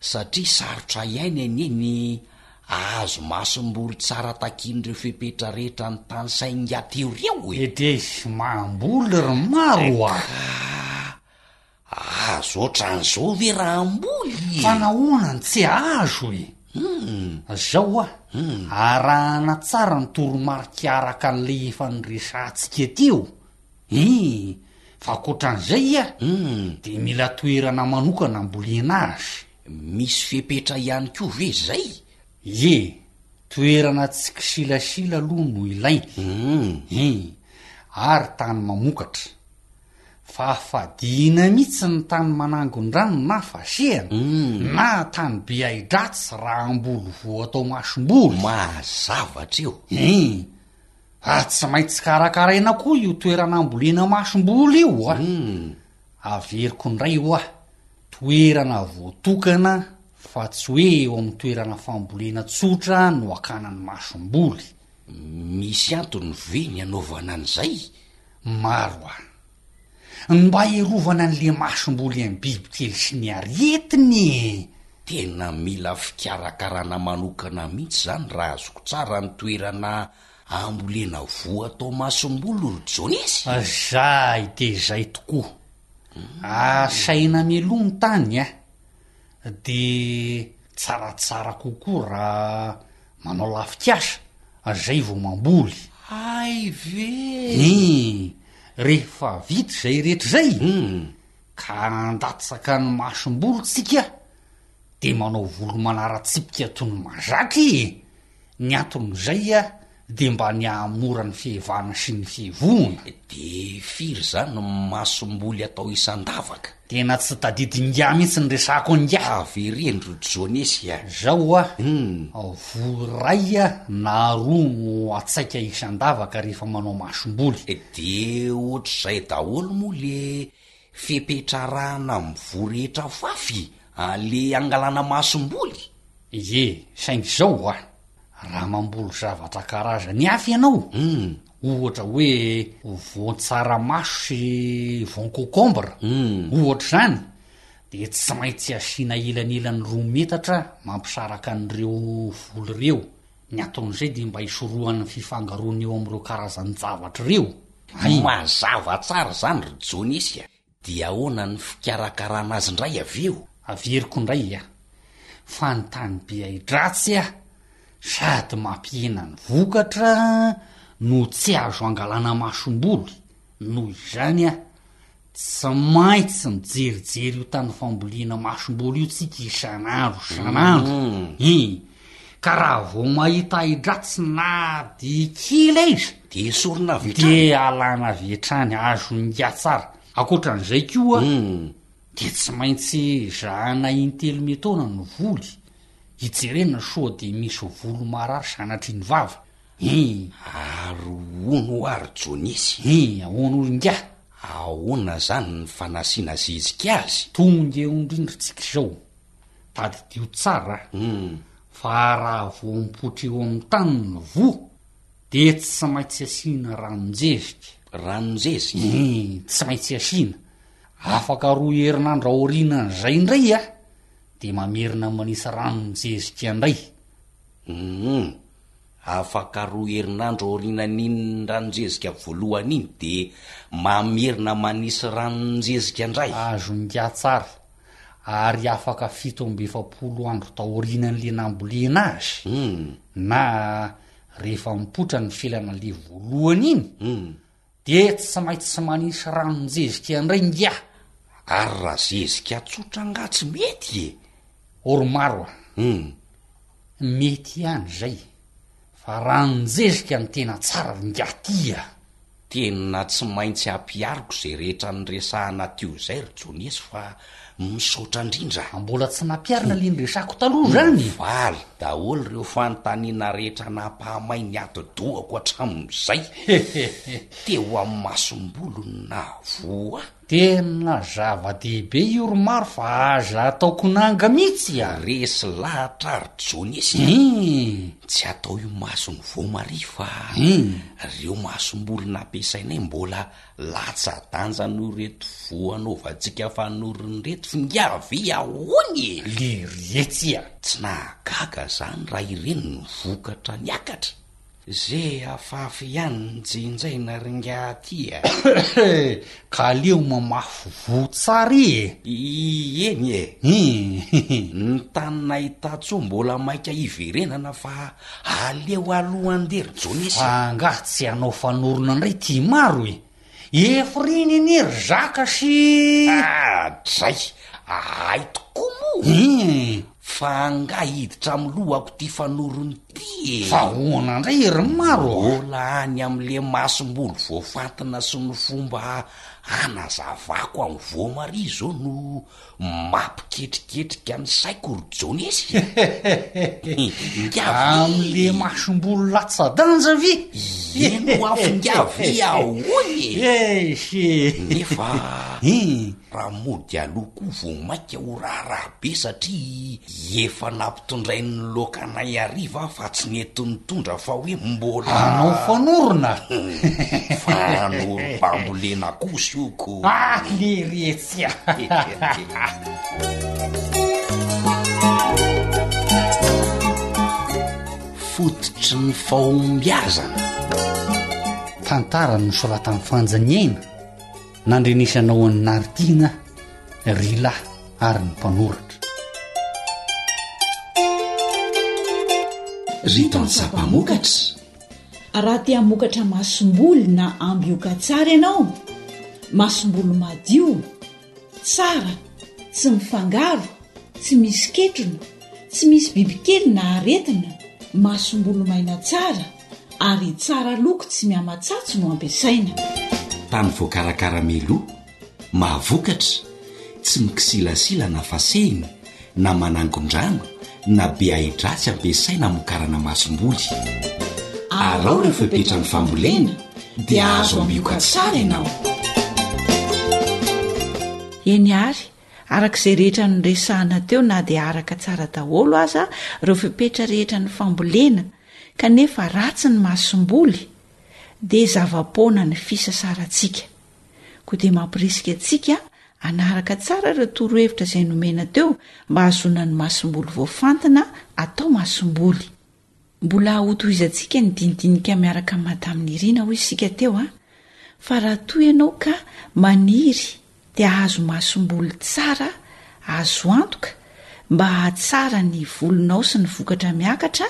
Satria sarotra hiaina anie ny ahazo masom-bolo tsara takian'ireo fepetra rehetra notanisain'ingahy teo ireo e! Edez, maham-boly ry maro oa! Ka! Azo ohatran'izao ve raha hamboly e? Fa nahoana no tsy azo e? Izao hoa, arahana tsara ny toromarika araka an'ilay efa niresahantsika ety eo. Ii, Fa ankoatran'izay a, dia mila toerana manokana hambolena azy. Misy fepetra ihany koa ve izay? Ie, toerana tsy kisilasila aloha no ilaina. Ii, Ary tany mamokatra. Fahafadiana mihitsy ny tany manangon-drano na fasehana na tany be ahi-dratsy raha hamboly voa atao masom-boly. Mazava hatreo. Eny, fa tsy maintsy karakaraina koa io toerana ambolena masom-boly io oa. Averiko indray oa, toerana voatokana fa tsy hoe eo amin'ny toerana fambolena tsotra no hakana ny masom-boly. Misy antony ve ny hanaovana an'izay? Maro an! ny mba hiarovana ny lemasom-bolo eny bibikely sy ny aretiny e! Tena mila fikarakarana manokana mihitsy izany raha azoko tsara ny toerana ambolena voa atao masom-bolo ry Johnys e! Izay dia izay tokoa! Asaina mialoha ny tany an! dia tsaratsara kokoa raha manao lafik'asa zay vao mamboly. Hay ve? Ii, Rehefa vita izay rehetra izay, ka handatsaka ny masom-bolo tsika dia manao volo manara-tsipika toy ny mazaka e! Ny anton'izay dia mba ny hahamora ny fihevana sy ny fivohona. Dia firy izany no masomboly atao isan-davaka? Tena tsy tadidy ingahy mihitsy ny resako ingahy. Avereno ry Jonesy a! Izao hoa, voa iray na roa no atsaika isan-davaka rehefa manao masomboly. Dia ohatr'izay daholo moa le Fepetra arahana amin'ny voa rehetra fafy ale hangalana masomboly? Ie, saingy izao hoa, raha mamboly zavatra karazany hafa ianao, ohatra hoe voan-tsaramaso sy voan-kokombra, ohatra izany, dia tsy maintsy asiana elanelany roa metatra mampisaraka an'ireo voly ireo. Ny ataon'izay dia mba hisorohana ny fifangaroana eo amin'ireo karazan-javatra ireo. Hay! Mazava tsara izany ry Jonisy a! Dia ahoana ny fikarakarana azy indray avy eo? Averiko indray a! Fa ny tany be ahi-dratsy a! Sady mampihena ny vokatra no tsy azo angalana masomboly, noho izany a! Tsy maintsy mijerijery io tany fambolena masom-bolo io tsika isan'andro isan'andro mm. i ka raha vao mahita hidratsy na de kely aiza de esorina avy de alana avy etrany azo inga tsara akoatra an'izay koa mm. de tsy maintsy zahana intelo metona ny voly hijerena soa de misy volo marary sanatry ny vava i ary ono ary jonisy i aono inga Ahoana zany ny fanasina zezika azy? Tonge ondrindrintsika izao, tadidio tsara fa raha vao mipoitra eo amin'ny tany ny voa dia tsy maintsy asiana ranon-jezika. Ranon-jezika? Ii, tsy maintsy asiana. Afaka roa herinandro aorianan'izay indray a, dia mamerina manisy ranon-jezika indray. Uhm. Afaka roa herinandro aorianan'iny ranon-jezika voalohany iny dia mamerina manisy ranon-jezika indray. Azo ingahy tsara. Ary afaka fito amby efapolo andro taorianan'ilay nambolena azy na rehefa mipoitra ny felana le voalohany iny Dia tsy maintsy manisy ranon-jezika indray ingahy. Ary raha zezika tsotra angaha tsy mety e? Ormaro a! Hum. Mety ihany izay. Fa ranon-jezika no tena tsara ry ingahy ty a! Tena tsy maintsy ampihariko izay rehetra niresahana teo izay ry Joniesy fa. Misaotra ndrindra. Mbola tsy nampiharina le niresako taloha zany. Mivaly daholo reo fanontaniana rehetra nampahamay ny atidohako hatramin'izay. Teo amin'ny masom-bolo no nahavoa. Tena zava-dehibe io ry Maro fa aza atao konanga mihitsy a! Resy lahatra ry Johnny sy Hum. Tsy atao io mason'ny voamary fa reo masom-bolo nampiasainay mbola Latsa-danja noho ireto voanaovantsika fanorony ireto fingiavy ahoana e! Lery etsy a! Tsy nahagaga izany raha ireny no vokatra niakatra. Ze afafy ihany ny jinjaina ry ingahy ty a! Ka aleo mamafy voa tsara e! Ieny e! Ny taninay tatsy io mbola maika hiverenana fa Aleo aloha andeha ry Johnny sy. Fa angaha tsy hanao fanorona indray ty maro e! Efriny anie ry zaka sy. Ah! dray! Ahay tokoa moa e! Fa angaha hiditra amin'ny lohako ty fanorony ty e! Fa ahoana indray ry maro ô? Mbola any amin'le masomboly voafantina sy ny fomba hanazavako an'i Voamary izao no. Mampiketriketrika ny saiko ry Jonesy a! Ingahy ve? Amin'le masom-bolo latsa-danja ve? Eny ho avy ingahy ve ahoana e? Ehe! Nefa raha mody aloha koa vao mainka ho raharaha be satria Efa nampitondrainy ny loaka anay hariva aho fa tsy nety nitondra fa hoe mbola. Hanao fanorona. Fanorom-pambolena kosa io ko. Ah lery etsy a. Fototry ny fahombiazana. Tantara nosoratan'i Fanja Niaina. Nandrenesanao an'i Naritiana ry la ary ny mpanoratra. Ry tantsaha mpamokatra, raha te hamokatra masomboly na ambioka tsara ianao, masomboly madio, tsara, tsy mifangaro, tsy misy ketrona, tsy misy bibikely na aretina, masomboly maina tsara, ary tsara loko tsy mihamatsatsy no ampiasaina. Tany voakarakara meloa, mahavokatra, tsy mikisilasila na fasehina na manangon-drano na be ahi-dratsy ampiasaina hamokarana masomboly. Araho ireo fepetran'ny fambolena dia azo ambioka tsara ianao. Eny ary, Araka izay rehetra noresahana teo na dia araka tsara daholo aza ireo fepetra rehetra ny fambolena kanefa ratsy ny masomboly dia zava-poana ny fisasarantsika. Koa dia mampirisika antsika hanaraka tsara ireo torohevitra izay nomena teo mba hahazoana ny masomboly voafantina atao masomboly. Mbola hotohizantsika ny dinidinika miaraka amin'i Madame Nirina hoy isika teo an! fa raha toa ianao ka maniry te hahazo masomboly tsara azo antoka mba hahatsara ny volonao sy ny vokatra miakatra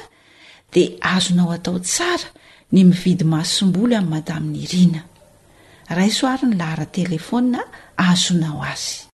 dia azonao atao tsara ny mividy masomboly amin'i Madame Nirina. Raiso ary ny laharan-telefaonina ahazoanao azy.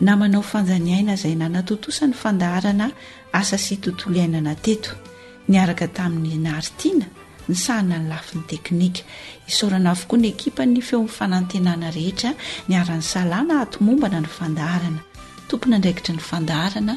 na manao fanjaniaina izay nanatontosa ny fandaharana asa sy tontolo iainana teto niaraka tamin'ny Nary Tiana nisahana ny lafiny teknika. Isaorana avokoa ny ekipan'ny feon'ny fanantenana rehetra niara-nisalana ato mombana ny fandaharana. Tompon'andraikitry ny fandaharana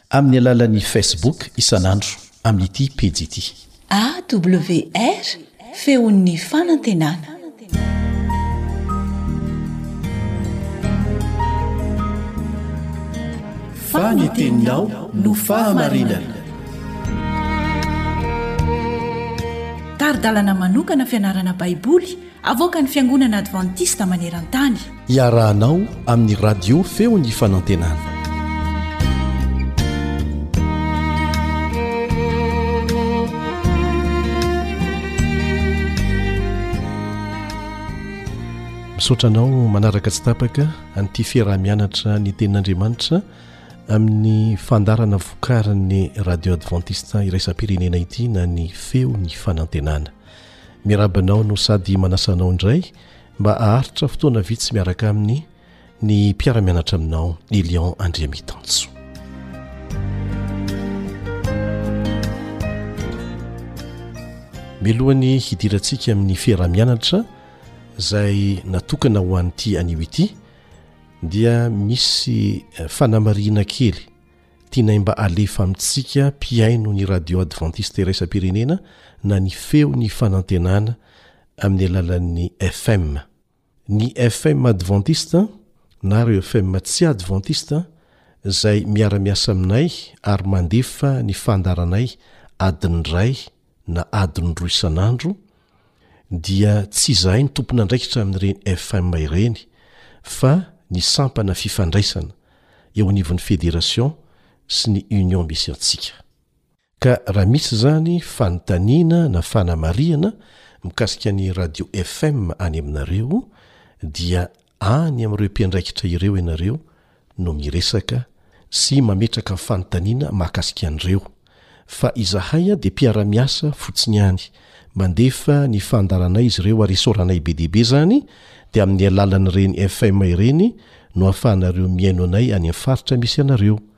Amin'ny alalan'ny Facebook isan'andro amin'ity pejy ity. AWR, Feon'ny Fanantenana. Fa ny teninao no fahamarinana. Tari-dalana manokana fianarana Baiboly Avoakan'ny Fiangonana Advantista maneran-tany. Iarahanao amin'ny Radio Feon'ny Fanantenana. Misaotra anao manaraka tsy tapaka an'ity fiaraha-mianatra ny tenin'Andriamanitra amin'ny fandarana vokarin'ny Radio Advantista iraisam-pirenena ity na ny Feon'ny Fanantenana. Miarahaba anao no sady manasa anao indray mba haharitra fotoana vitsy miaraka aminy ny mpiara-mianatra aminao Lilian Andriamitanjo. Melohan'ny hidirantsika amin'ny fiaraha-mianatra izay natokana ho an'ity anio ity dia misy eh, fanamarihina kely Tianay mba alefa amintsika mpihaino ny Radio Adventiste Iraisam-pirenena na ny Feon'ny Fanantenana amin'ny alalan'ny FM. Ny FM Adventiste na ireo FM tsy Adventiste izay miara-miasa aminay ary mandefa ny fandaharanay adiny iray na adiny roa isan'andro, dia tsy izahay no tompon'andraikitra amin'ireny FM ireny fa ny sampana fifandraisana eo anivon'ny federation sy ny union misy antsika. Ka raha misy izany fanontaniana na fanamarihana mikasika ny radio FM any aminareo dia Any amin'ireo mpiandraikitra ireo ianareo no miresaka sy mametraka fanontaniana mahakasika an'ireo, fa izahay dia mpiara-miasa fotsiny ihany, mandefa ny fandaharanay izy ireo ary isaoranay be dia be izany dia amin'ny alalan'ireny FM ireny no ahafahanareo mihaino anay any amin'ny faritra misy anareo,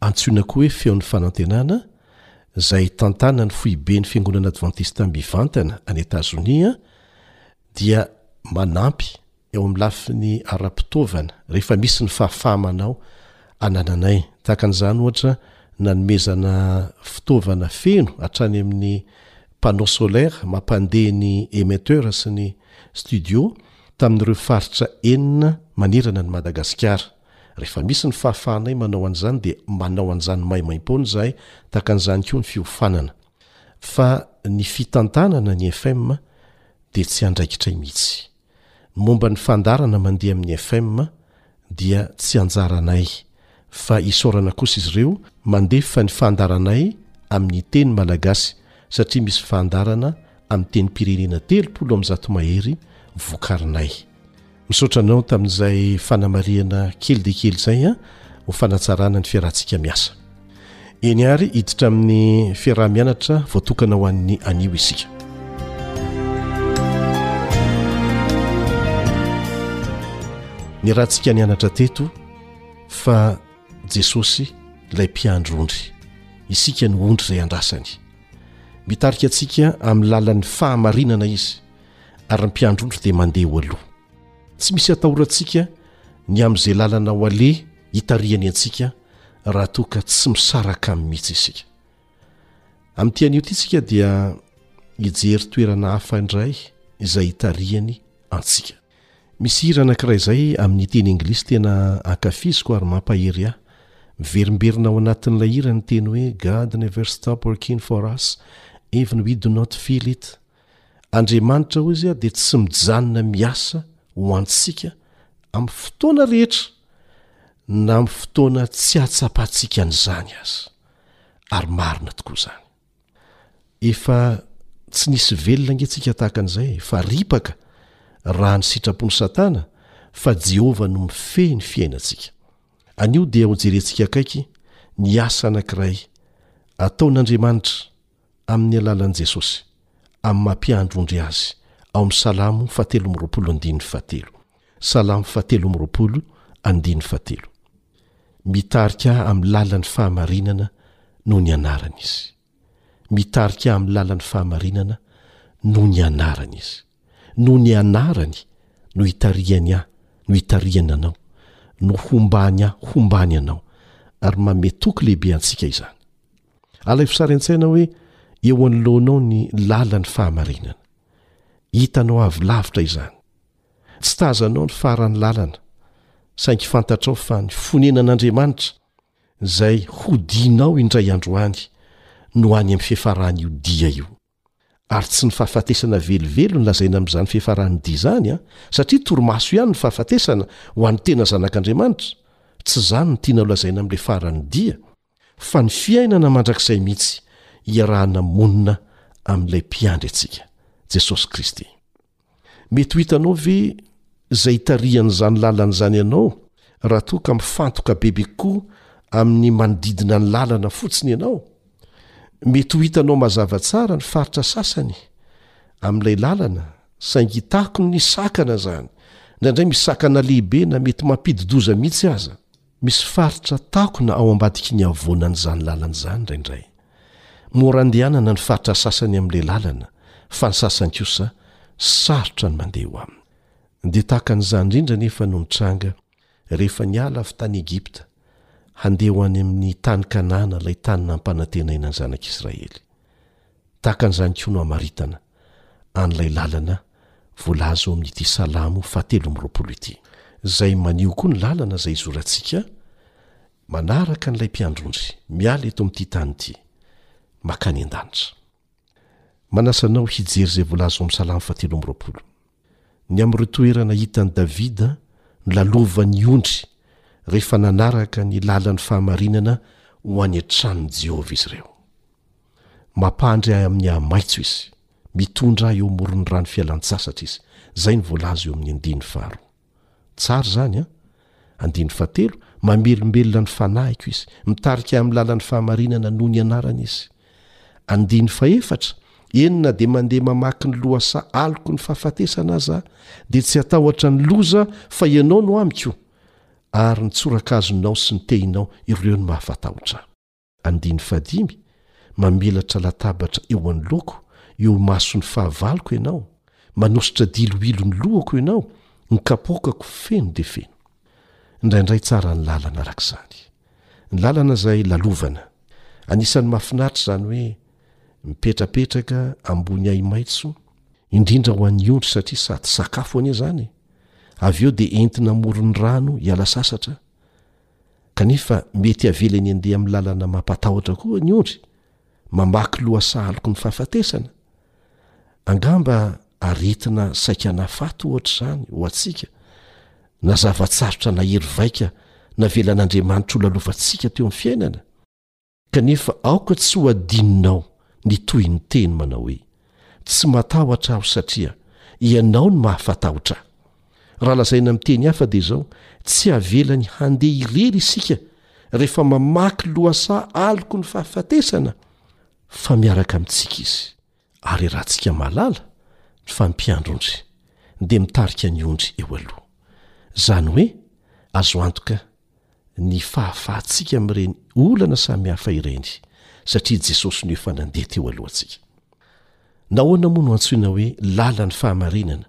Antsoina koa hoe Feon'ny Fanantenana, izay tantanan'ny Foiben'ny Fiangonana Advantista Mivantana any Etazonia, dia manampy eo amin'ny lafiny ara-pitaovana rehefa misy ny fahafaha-manao anananay, tahaka an'izany, ohatra, nanomezana fitaovana feno hatrany amin'ny panneaux solaires mampandeha ny emetteurs sy ny studios tamin'ireo faritra enina manerana an'i Madagasikara. Rehefa misy ny fahafahanay manao an'izany dia manao an'izany maimaimpoana izahay, tahaka an'izany koa ny fiofanana. Fa ny fitantanana ny FM dia tsy andraikitray mihitsy. Ny momba ny fandaharana mandeha amin'ny FM dia tsy anjaranay, fa isaorana kosa izy ireo mandefa ny fandaharanay amin'ny teny malagasy satria misy fandaharana amin'ny tenim-pirenena telopolo amin'ny zato mahery vokarinay. Misaotra anao tamin'izay fanamarihana kely dia kely izay an, ho fanatsarana ny fiarahantsika miasa. Eny ary hiditra amin'ny fiaraha-mianatra voatokana ho an'ny anio isika. Ny rahantsika nianatra teto fa Jesosy ilay mpiandry ondry, isika ny ondry izay andrasany. Mitarika antsika amin'ny lalan'ny fahamarinana izy. ary ny mpiandry ondry dia mandeha ho aloha. Tsy misy atahorantsika ny amin'izay lalana ho aleha hitarihany antsika raha toa ka tsy misaraka aminy mihitsy isika. Amin'ity anio ity isika dia hijery toerana hafa indray izay hitarihany antsika. Misy hira anankiray izay amin'ny teny anglisy tena ankafiziko ary mampahery ahy. Miverimberina ao anatin'ilay hira ny teny hoe God never stop working for us even we do not feel it. Andriamanitra hoy izy dia tsy mijanona miasa ho antsika amin'ny fotoana rehetra na amin'ny fotoana tsy hatsapantsika an'izany aza ary marina tokoa izany efa tsy nisy velona nge tsika tahaka an'izay fa ripaka raha ny sitrapon'i satana fa jehovah no mifehy ny fiainantsika anio dia hojerentsika akaiky ny asa anankiray ataon'andriamanitra amin'ny alalan'i Jesosy, amin'ny maha Mpiandrondry Azy, ao amin'ny Salamo fahatelo amby roapolo andininy fahatelo. Salamo fahatelo amby roapolo andininy fahatelo. Mitarika ahy amin'ny lalan'ny fahamarinana noho ny anarany Izy. Mitarika ahy amin'ny lalan'ny fahamarinana noho ny anarany Izy. Noho ny anarany no itarihany ahy, no itarihany anao, no hombany ahy, hombany anao. Ary manome toky lehibe antsika izany. Alaivo sary an-tsaina hoe eo anoloanao ny lalan'ny fahamarinana. Hitanao avy lavitra izany. Tsy tazanao ny faran'ny lalana, saingy fantatrao fa ny fonenan'Andriamanitra, izay hodianao indray andro any, no any amin'ny fiafaran'io dia io. Ary tsy ny fahafatesana velively no lazaina amin'izany fiafaran'ny dia izany an, satria torimaso ihany ny fahafatesana ho an'ny tena zanak'Andriamanitra, tsy izany no tiana ho lazaina amin'ilay faran'ny dia, fa ny fiainana mandrakizay mihitsy iarahana monina amin'ilay Mpiandry antsika, Jesosy Kristy. Mety ho hitanao ve izay hitarihan'izany lalana izany anao raha toa ka mifantoka bebe kokoa amin'ny manodidina ny lalana fotsiny ianao? Mety ho hitanao mazava tsara ny faritra sasany amin'ilay lalana, saingy hitako ny sakana izany, indraindray misy sakana lehibe na mety mampidi-doza mihitsy aza. Misy faritra takona ao ambadiky ny havoanan'izany lalana izany indraindray. Mora andehanana ny faritra sasany amin'ilay lalana, fa ny sasany kosa sarotra ny mandeha eo aminy. Dia tahaka an'izany indrindra anefa no nitranga rehefa niala avy tany Egypta handeha ho any amin'ny tany Kanana, ilay tany nampanantenaina ny Zanak'Israely. Tahaka an'izany koa no hamaritana an'ilay lalana voalaza ao amin'ity Salamo fahatelo amby roapolo ity, izay maneho koa ny lalana izay hizorantsika manaraka an'ilay Mpiandrondry, miala eto amin'ity tany ity, makany an-danitra. Manasa anao hijery izay voalaza ao amin'ny Salamo fahatelo amby roapolo. Ny amin'ireo toerana hitan'i Davida nolalovan'ny ondry rehefa nanaraka ny lalan'ny fahamarinana ho any an-tranon'i Jehovah izy ireo. Mampandry ahy amin'ny ahi-maitso Izy. Mitondra ahy eo amoron'ny rano fialan-tsasatra Izy. Izay no voalaza eo amin'ny andininy faharoa. Tsara izany an! Andininy fahatelo, Mamelombelona ny fanahiko Izy. Mitarika ahy amin'ny lalan'ny fahamarinana noho ny anarany Izy. Andininy fahefatra, Eny na dia mandeha mamaky ny lohasaha aloky ny fahafatesana aza aho, dia tsy hatahotra ny loza, fa Ianao no amiko, ary ny tsorakazo-Nao sy ny tehinao, ireo no mahafatahotra ahy. Andiny fahadimy, Mamelatra latabatra eo anoloako, eo imason'ny fahavaloko ianao, manositra diloilo ny lohako ianao, ny kapoakako feno dia feno. Indraindray tsara ny lalana araka izany. Ny lalana izay lalovana. Anisan'ny mahafinaritra izany hoe mipetrapetraka ambony ahi-maitso, indrindra ho an'ny ondry satria sady sakafo anie izany e! avy eo dia entina amoron'ny rano hiala sasatra, kanefa mety avelany andeha amin'ny lalana mampatahotra koa ny ondry mamaky lohasaha aloky ny fahafatesana angamba aretina saika anafaty ohatra izany ho antsika na zava-tsarotra nahery vaika navelan'andriamanitro lalovantsika teo amin'ny fiainana Kanefa aoka tsy ho adinonao ny tohin'ny teny manao hoe, Tsy matahotra aho satria Ianao no mahafatahotra ahy. Raha lazaina amin'ny teny hafa dia izao, Tsy avelany handeha irery isika rehefa mamaky lohasaha aloky ny fahafatesana, fa miaraka amintsika Izy. Ary raha tsika mahalala fa ny mpiandrondry dia mitarika ny ondry eo aloha. Zany hoe azo antoka ny fahafahantsika amin'ireny olana samy hafa ireny satria Jesosy no efa nandeha teo alohantsika. Nahoana moa no antsoina hoe lalan'ny fahamarinana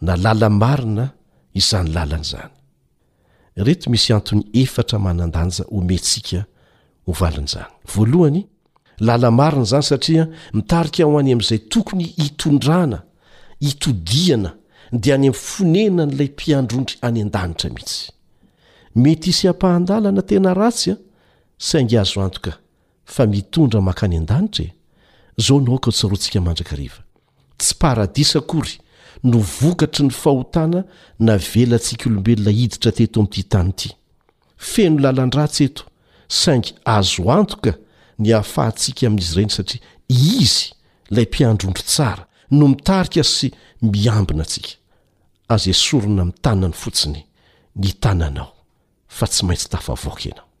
na lala-marina izany lalana izany? Ireto misy antony efatra manan-danja omentsika ho valin'izany. Voalohany, lala-marina izany satria mitarika ho any amin'izay tokony hitondrana, hitodihana, dia any amin'ny fonenan'ilay Mpiandrondry any an-danitra mihitsy. Mety hisy ampahan-dalana tena ratsy, saingy azo antoka fa mitondra mankany an-danitra e! Zao no aoka tsaroantsika mandrakariva. Tsy paradisa akory no vokatry ny fahotana navelantsika olombelona hiditra teto amin'ity tany ity. Feno lalan-dratsy eto saingy azo antoka ny hahafahantsika amin'izy ireny satria Izy, ilay Mpiandry ondry tsara, no mitarika sy miambina antsika. Aza esorina amin'ny tanany fotsiny ny tananao fa tsy maintsy tafavoaka ianao.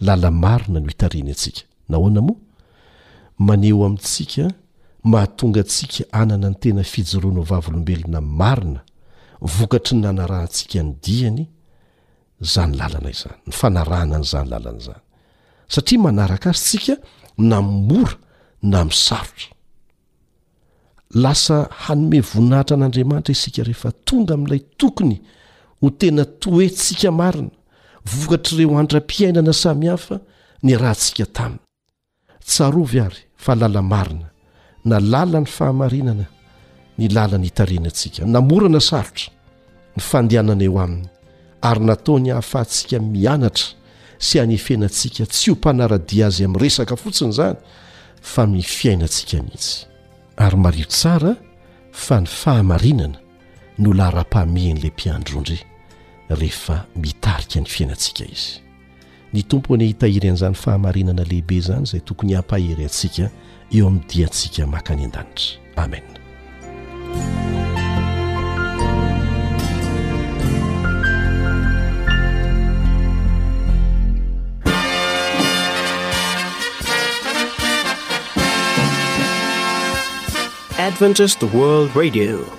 Lala-marina no itarihiny antsika. Nahoana moa? Maneho amintsika mahatonga antsika hanana ny tena fijoroana ho vavolombelona marina vokatry ny nanarahantsika ny diany izany lalana izany, ny fanarahana an'izany lalana izany. Satria manaraka Azy isika na mora na misarotra. Lasa hanome voninahitra an'Andriamanitra isika rehefa tonga amin'ilay tokony ho tena toetsika marina, vokatr'ireo andra-piainana samihafa niarahantsika taminy. Tsarovy àry fa lala-marina, na lalan'ny fahamarinana, ny làlan'i Itarina antsika, namorana sarotra. ny fandehanana eo aminy ary nataony hahafahantsika mianatra sy hanefenantsika tsy ho mpanara-dia azy amin'ny resaka fotsiny izany fa amin'ny fiainantsika mihitsy ary mariho tsara fa ny fahamarinana no laharam-pahamehan'ilay mpiandry ondry rehefa mitarika ny fiainantsika izy Ny Tompo anie hitahiry an'izany fahamarinana lehibe izany izay tokony hampahery antsika eo amin'ny diantsika makany an-danitra. Amen. Adventist World Radio.